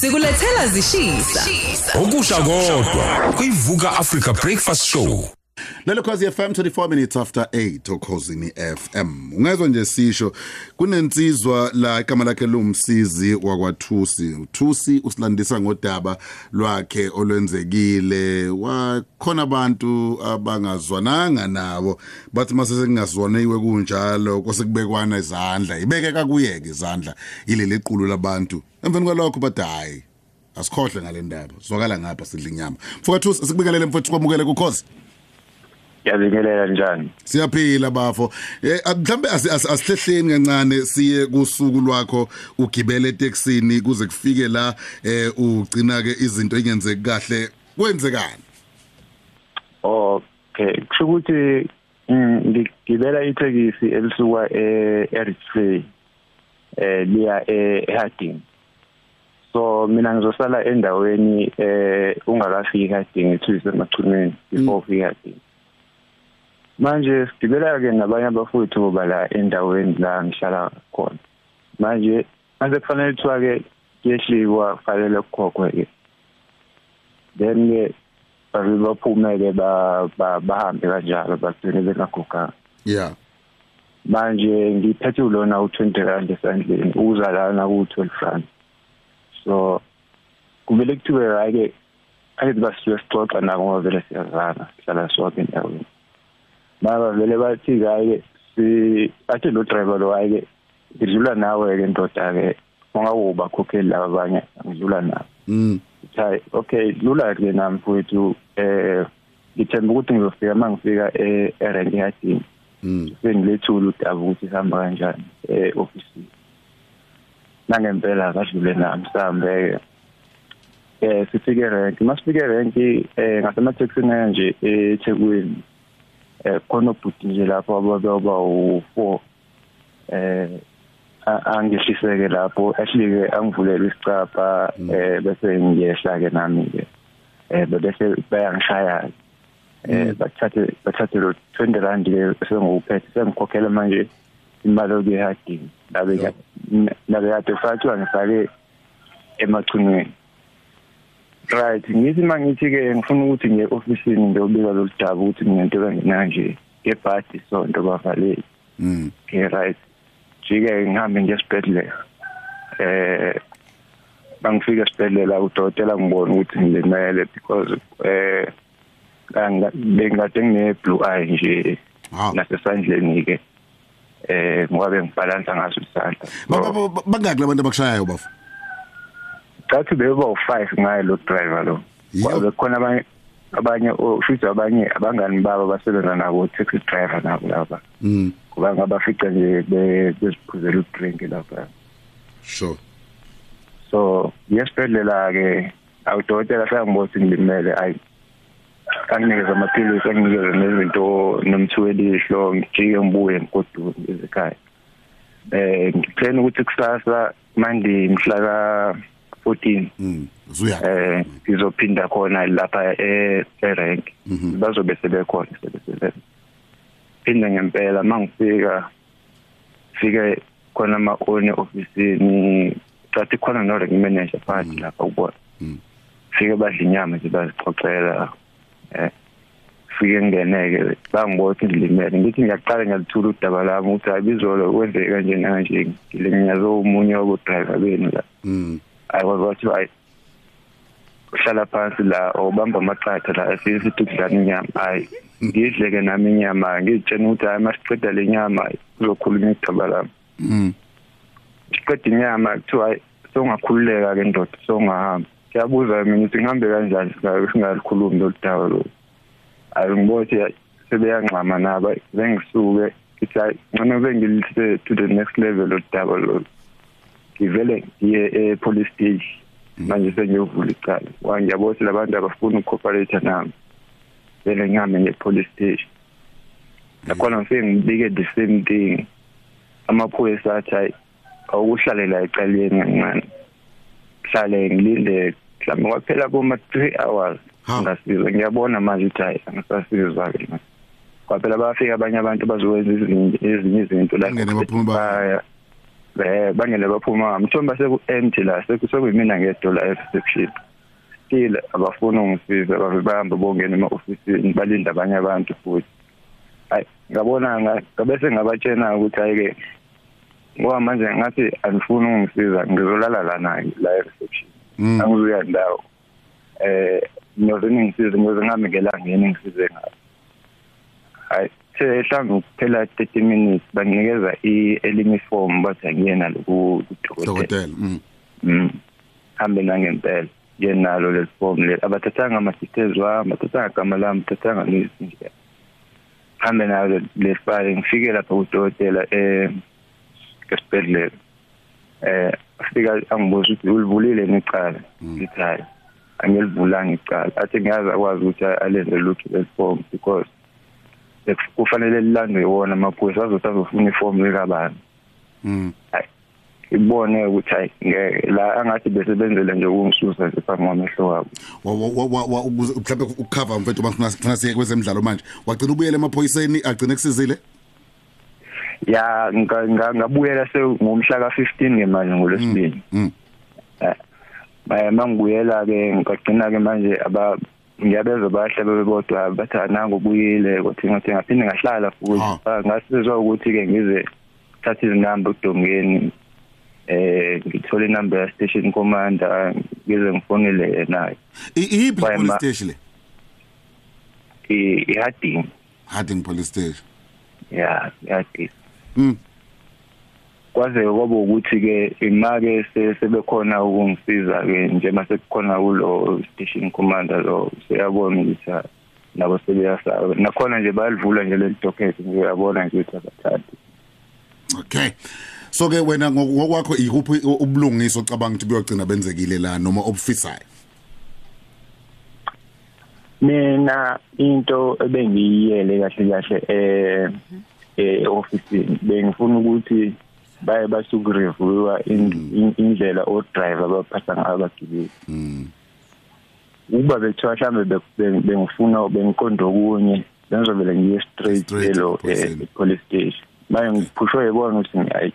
Sikulethela zishisa. Okusha kodwa kuyivuka Africa Breakfast Show. Lelo cause FM 24 minutes after 8 okhosini FM. Ungezwe nje sisho kunensizwa la igama lakhe lumsizi wakwaThusi. uThusi usilandisa ngodaba lwakhe olwenzekile. Wakhona abantu abangazwananga nabo bathi mase sengingazwaniwe kunjalo kwasekubekwana izandla. Ibekeka kuyeke izandla ileli qulu labantu. Emveni kwalokho bathi hayi asikhohle ngale ndaba. Zwakala ngapha sidla inyama. Mfowethu sikubingelele mfowethu kwamukele ku cause. Ngiyabingelela njani? Siyaphila bafo. Eh mhlambe asihlehleni kancane siye kusuku lwakho ugibele eTaxini kuze kufike la eh ugcina ke izinto ingenzeki kahle kwenzekani? Okay, kusho ukuthi ngigibela itekisi elisuka eRichfree eh liya eHarding. So mina ngizosala endaweni eh ungakafiki Harding ithulise emachumeni before ufika Harding. Manje sigibela ke nabanye abafowethu bala endaweni la ngihlala khona. Manje manje kufanele kuthiwa ke kuyehliwa kufanele kukhokhwe ke. Then ke baphume ke bahambe kanjalo bagcine bengakhokanga yeah manje ngiphethe ulona u20 rand esandleni uza lana ku12 rand. So kumele kuthiwe hayi ke ake basiwe sixoxa nabo ngoba vele siyazana sihlala sonke endaweni. Baba vele bathi hayi si athi lo driver lo hayi ngidlula nawe ke ndoda ke ungawuba khokheli laba abanye ngidlula nawe. Mm. Hayi okay lula ke nami mfowethu eh ngithemba ukuthi ngizofika mangifika e rank yadini. Mm. Sengilethula udaba ukuthi sihamba kanjani e office nangempela kadlule nami sihambe eh sifike rank masifike rank eh ngasemathexini nje eThekwini eh khona ubhuti nje lapho ababe u4 eh angehliseke lapho actually ke angivulele isicapha eh bese ngiyehla ke nami ke eh bese bayangishaya eh bathathe bathathe lo 20 rand ke senguphethe sengikhokhela manje imali okuyihadini labe labe kade fathiwa ngifake emachunweni right. Ngithi mangithi ke ngifuna ukuthi ngiye officeini ngiyobika lo daba ukuthi nginento kangena nje ngebhadi sonto bavalile mm. Right. Jike ngihambe nje esibhedlela eh bangifika esibhedlela udokotela ngibona ukuthi ngilimele because eh bengade ngine blue eye nje nasesandleni ke eh ngoba ngibalansa ngaso isandla. Bangaki labantu abakushayayo bafu cathi beba u5 ngaye lo driver lo. Kwabe khona abanye abanye futhi abanye abangani babo basebenza nabo taxi driver nabo lapha mm. Kuba ngabafica nje beziphuzela udrink lapha. Sure. So yesibhedlela ke awudokotela sangibona ngilimele ayi anginikeza amaphilisi anginikeza nezinto nomthwelihlo ngijike ngibuye ngigodule ezikhaya eh ngicela ukuthi kusasa manje mhla ka 14 mm uzuya eh ngizophinda khona lapha e rank bazobe sebekhona phinde ngempela mangifika fike khona ama one officeini cathi khona no rank manager phakathi lapha ubona fike badla inyama nje bazixoxela eh fike ngeneke bangibothi ndilimele ngithi ngiyaqala ngiyalithula udaba lami ukuthi ayibizolo kwenzeke kanje kanje ngilinyazo umunye wabo driver benu la. Mm. Ayikwazi wathi hayi uhlala phansi la obamba amaqatha la asithi kudlana inyama. Hayi ngidleke nami inyama ngitshena ukuthi hayi masiqeda le nyama kuzokhuluma igaba lami. Mm. Siqeda inyama kuthiwa hayi songakhululeka ke ndoda songahamba siyabuza mina ukuthi ngihambe kanjani singalikhulumi lo dawa lo ayi ngibothi sebeyangxama naba bengisuke ngithi hayi ngcono bengilise to the next level lo daba lo ngivele ngiye e-police station. Manje sengiyovula icala wangiyabona labantu abafuna ukcooperate nami. Vele ngihambe nge-police station. Nakhona ngifike ngibike the same thing. Amaphoyisa athi hayi awukuhlale la ecaleni kancane. Hlale ngilinde mhlawumbe kwaphela 3 hours. Ngasiza. Ngiyabona manje ukuthi hayi angisasizwa ke kwaphela bafika abanye abantu bazokwenza ezinye izinto la eh bangele baphuma ngamthomba seku empty la sekusokuyimina ngedola reception still abafuna ungisiza babe bahamba bongena ema-ofisini balinda abanye abantu futhi. Hayi ngabona ngabese ngabatshena ukuthi hayi-ke ngoba manje ngathi andifuni ungisiza ngizolala lana la e-reception Mm. angizuya ndawo. Eh ngiyoze ningisize ngiyoze ngami ngelangeni ngisize ngayo hayi sehlange ukuphela 30 minutes banginikeza i-elinye form bathi angiyena lokudokotela dokotela mm. mm. Hambe nangempela yenalo leli form le abathathanga ama-details wami bathathanga igama lami bathathanga nisi nje. Hambe nalo le file ngifike lapha kudokotela eh esibhedlela. Eh afika angibuza ukuthi ulivulile necala ngithi hayi angilivulanga icala. Athi ngiyazi akwazi ukuthi alenze lutho leli form because kufanele lilandwe wona amaphoyisa azothi azofuna iform likabani Mm. ibone ukuthi hayi la angathi besebenzele nje ukungisusa nje phambi kwamehlo wabo. Mhlawumbe ukukhava mfethu bafuna funa siye kwezemidlalo manje. Wagcina ubuyele emaphoyiseni agcine kusizile? Ya nga- nga- ngabuyela sengomhla ka-15 ngemanje ngolwesibili. Mm. Eh, mangibuyela ke ngagcina ke manje aba ngiyabezwa bahle bebodwa bathi ananga ubuyile kodwa ngathi ngaphinde ngahlala futhi. Ah. Ah, ngasizwa ukuthi ke ngize thatha izinamba udongeni eh ngithola inamba ya station commander ngize ngifonele yena. I- iyiphi Why, police ma- station le? I- ihading Harding. Police station. Ya ihading mm. Kwaze kwaba ukuthi ke imake sebekhona ukungisiza ke nje mase kukhona kulo station commander lo siyabona ukuthi ha, nabo sebeyasaba nakhona nje bayalivula nje leli docket nje uyabona nje ukuthi abathathi. Okay. So ke wena ngok- ngokwakho ikuphi u- ubulungiso ocabanga ukuthi buyogcina benzekile la noma obufisayo? Mina into ebengiyiyele kahle kahle eh eh office bengifuna ukuthi baye basukureviewa indlela o driver abaphatha ngayo abagibeli. Mm ukuba bethiwa mhlambe be- be- bengifuna bengiqonda okunye bengizovele ngiye straight Straight elo epolice police station. manje ngiphushwe yibona ukuthi ngiyayi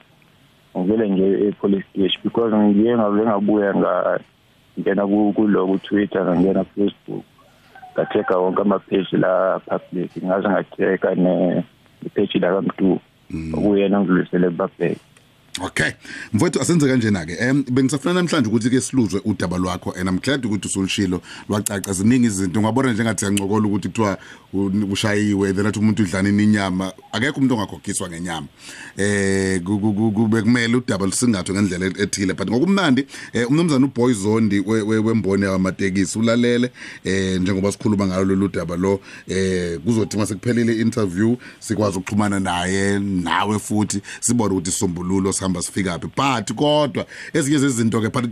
ngivele ngiye e-police station because ngiye ngavele ngabuya ngangena ku- kulo ku-twitter ngangena ku-facebook ngatheka wonke ama-page la public ngaze ngatheka ne-page lakamntu okuyena ngidlulisele kubabheke Okay. Mfowethu asenze kanjena ke. Em bengisafuna namhlanje ukuthi ke siluzwe udaba lwakho and I'm glad ukuthi usulishilo lwacaca ziningi izinto ngabona njengathi yancokola ukuthi kuthiwa ushayiwe then athi umuntu udlana inyama akekho umuntu ongakhokhiswa ngenyama. Eh ku- ku- ku- kube kumele udaba lusingathwe ngendlela ethile but ngokumnandi eh, umnumzana uBoy Zondi we- we- wembone yamatekisi ulalele eh njengoba sikhuluma ngalo lolu daba lo eh kuzothi mase kuphelile interview sikwazi ukuxhumana naye nawe futhi sibone ukuthi isombululo sihamba sifika phi? But kodwa ezinye zezinto ke but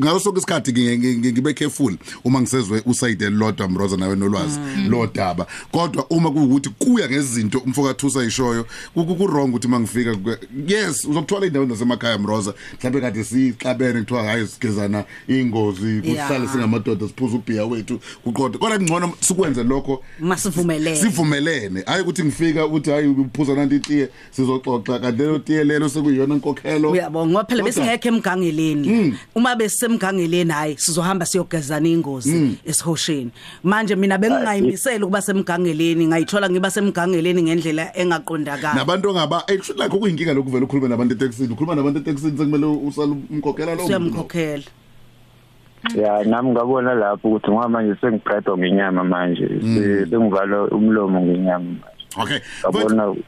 ngaso sonke isikhathi ngi- ngi- ngi- ngibe careful uma ngisezwe usayide lodwa mroza nawe nolwazi lo daba. Kodwa uma kuwukuthi kuya ngezinto umfokathu sayishoyo ku wrong ukuthi mangifika ku- yes uzokuthola indawo zasemakhaya mroza. Mhlawumbe kade sixabene kuthiwa hayi sigezana ingozi kuhlale Yeah. singamadoda siphuza ubhiya wethu kuqoda kodwa kungcono sikwenze lokho. Masivumelene. Sivumelene. Hayi ukuthi ngifika ukuthi hayi uphuza nanti itiye sizoxoxa. Kanti lelo tiye lelo sekuyiyona inkokhelo uyabona ngoba phela Kodwa- besingekho emgangeleni. Uma besemgangeleni hayi sizohamba siyogezana ingozi esihosheni. Manje mina bengingayimisela ukuba semgangeleni ngayithola ngiba semgangeleni ngendlela engaqondakala. Nabantu ongaba eh kusho like kuyinkinga lokuvela ukhuluma nabantu eTexini ukhuluma nabantu eTexini sekumele usala umkhokhela lo muntu lo. siyamkhokhela. Ya nami ngabona lapho ukuthi ngoba manje sengiqedwa ngenyama manje. Se- sengivala umlomo ngenyama manje. Okay ngabona Mm.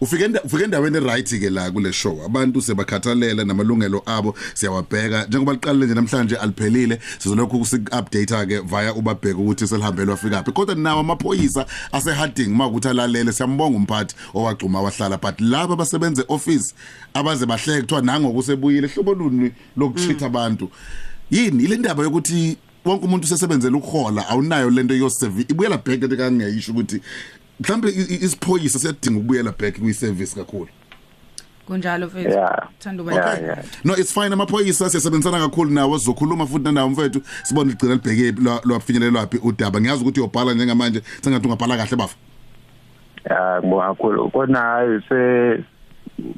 Ufike enda- ufike endaweni right ke la kule show. Abantu sebakhathalela namalungelo abo siyawabheka. Njengoba liqalile nje namhlanje aliphelile sizolokhu kusik-update ke via ubabheka ukuthi selihambelwa fika phi kodwa nawo amaphoyisa aseharding makuthi alalele siyambonga umphathi owagcuma wahlala. But laba abasebenza office abaze bahleke kuthiwa nangokusebuyile hlobo luni lokuchitha abantu. Yini? Ile ndaba yokuthi wonke umuntu usesebenzela ukuhola awunayo lento yoservice ibuyela back into kangiyisho ukuthi mhlambe isiphoyisa siyadinga ukubuyela back kwi-service kakhulu. Kunjalo mfethu. Yeah. thanda Yeah, uba yeah. no it's fine amaphoyisa siyasebenzisana kakhulu nawo sizokhuluma futhi nawo mfethu. Sibone ligcina libheke lwafinyelelwaphi udaba. Ngiyazi ukuthi uyobhala njengamanje sengathi ungabhala kahle bafa. Ya ngibonga kakhulu. Kodwa se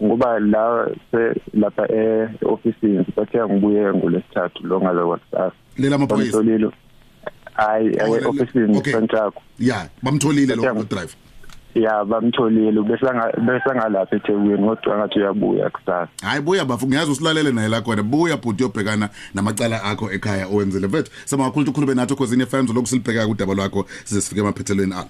ngoba la se lapha e office bathe ngibuye ngolesithathu lo ngaze kwakusasa lela maphoyisa bamtholile hayi Oh, le- le- office okay. Santaco ya bamtholile lo Bathe- driver. Ya bamtholile. Bese nga bese ngalapha eThekwini kodwa ngathi uyabuya kusasa hayi buya bafu ngiyazi usilalele naye la khona. Buya bhuti yobhekana namacala akho ekhaya owenzile mfethu sema kakhulu ukuthi ukhulume nathi khosini FM lokhu silibheka kudaba lwakho size sifike emaphethelweni alo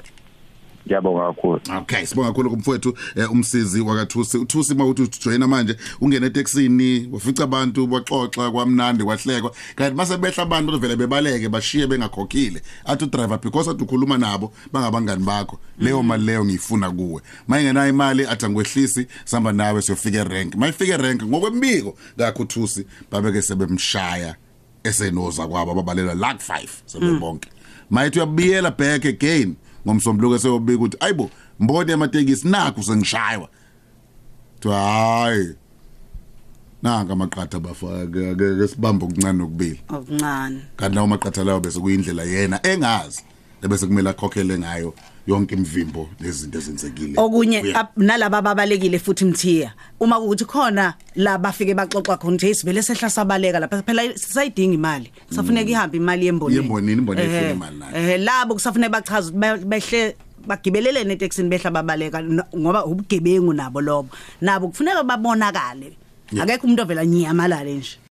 ngiyabonga kakhulu. Okay sibonga kakhulu kumfowethu eh, umsizi wakathusi uthusi mawuthi ujoyina manje ungena eTexini wafica abantu baxoxa kwamnandi kwahlekwa kanti mase behla abantu vele bebaleke bashiye bengakhokhile. Athi driver because athi ukhuluma nabo bangabangani bakho. Leyo mali leyo ngiyifuna kuwe. Mayingenayo imali athi angwehlisi samba nawe siyofika erank. Mayifika erank ngokwembiko ngakho uthusi babeke sebemshaya esenoza kwabo babalela like 5 sebebonke mayithi uyabiyela back again. Ngomsombuluko seyobika ukuthi ayibo mboni yamatekisi nakho sengishaywa. To hayi nanga amaqatha bafaka ke sibambe okuncane nokubili. Okuncane. Kanti lawo maqatha lawo bese kuyindlela yena engazi. Ebese kumele akhokhele ngayo yonke imvimbo lezinto ezenzekile. Okunye Uya- ab- nalaba ababalekile futhi mthiya. Uma kuthi khona la bafike baxoxa khona nje sivele sehla sabaleka lapha phela sayidinga imali. Kusafuneka ihambe imali yembonini. Yembonini, imbonini Ehhe, ifuna imali nayo. eh labo kusafuneka bachaze ukuthi be- behle bagibelelene eTexini behla babaleka no- ngoba ubugebengu nabo lobo. Nabo kufuneka babonakale. Yeah. akekho umuntu ovela nyamalale nje.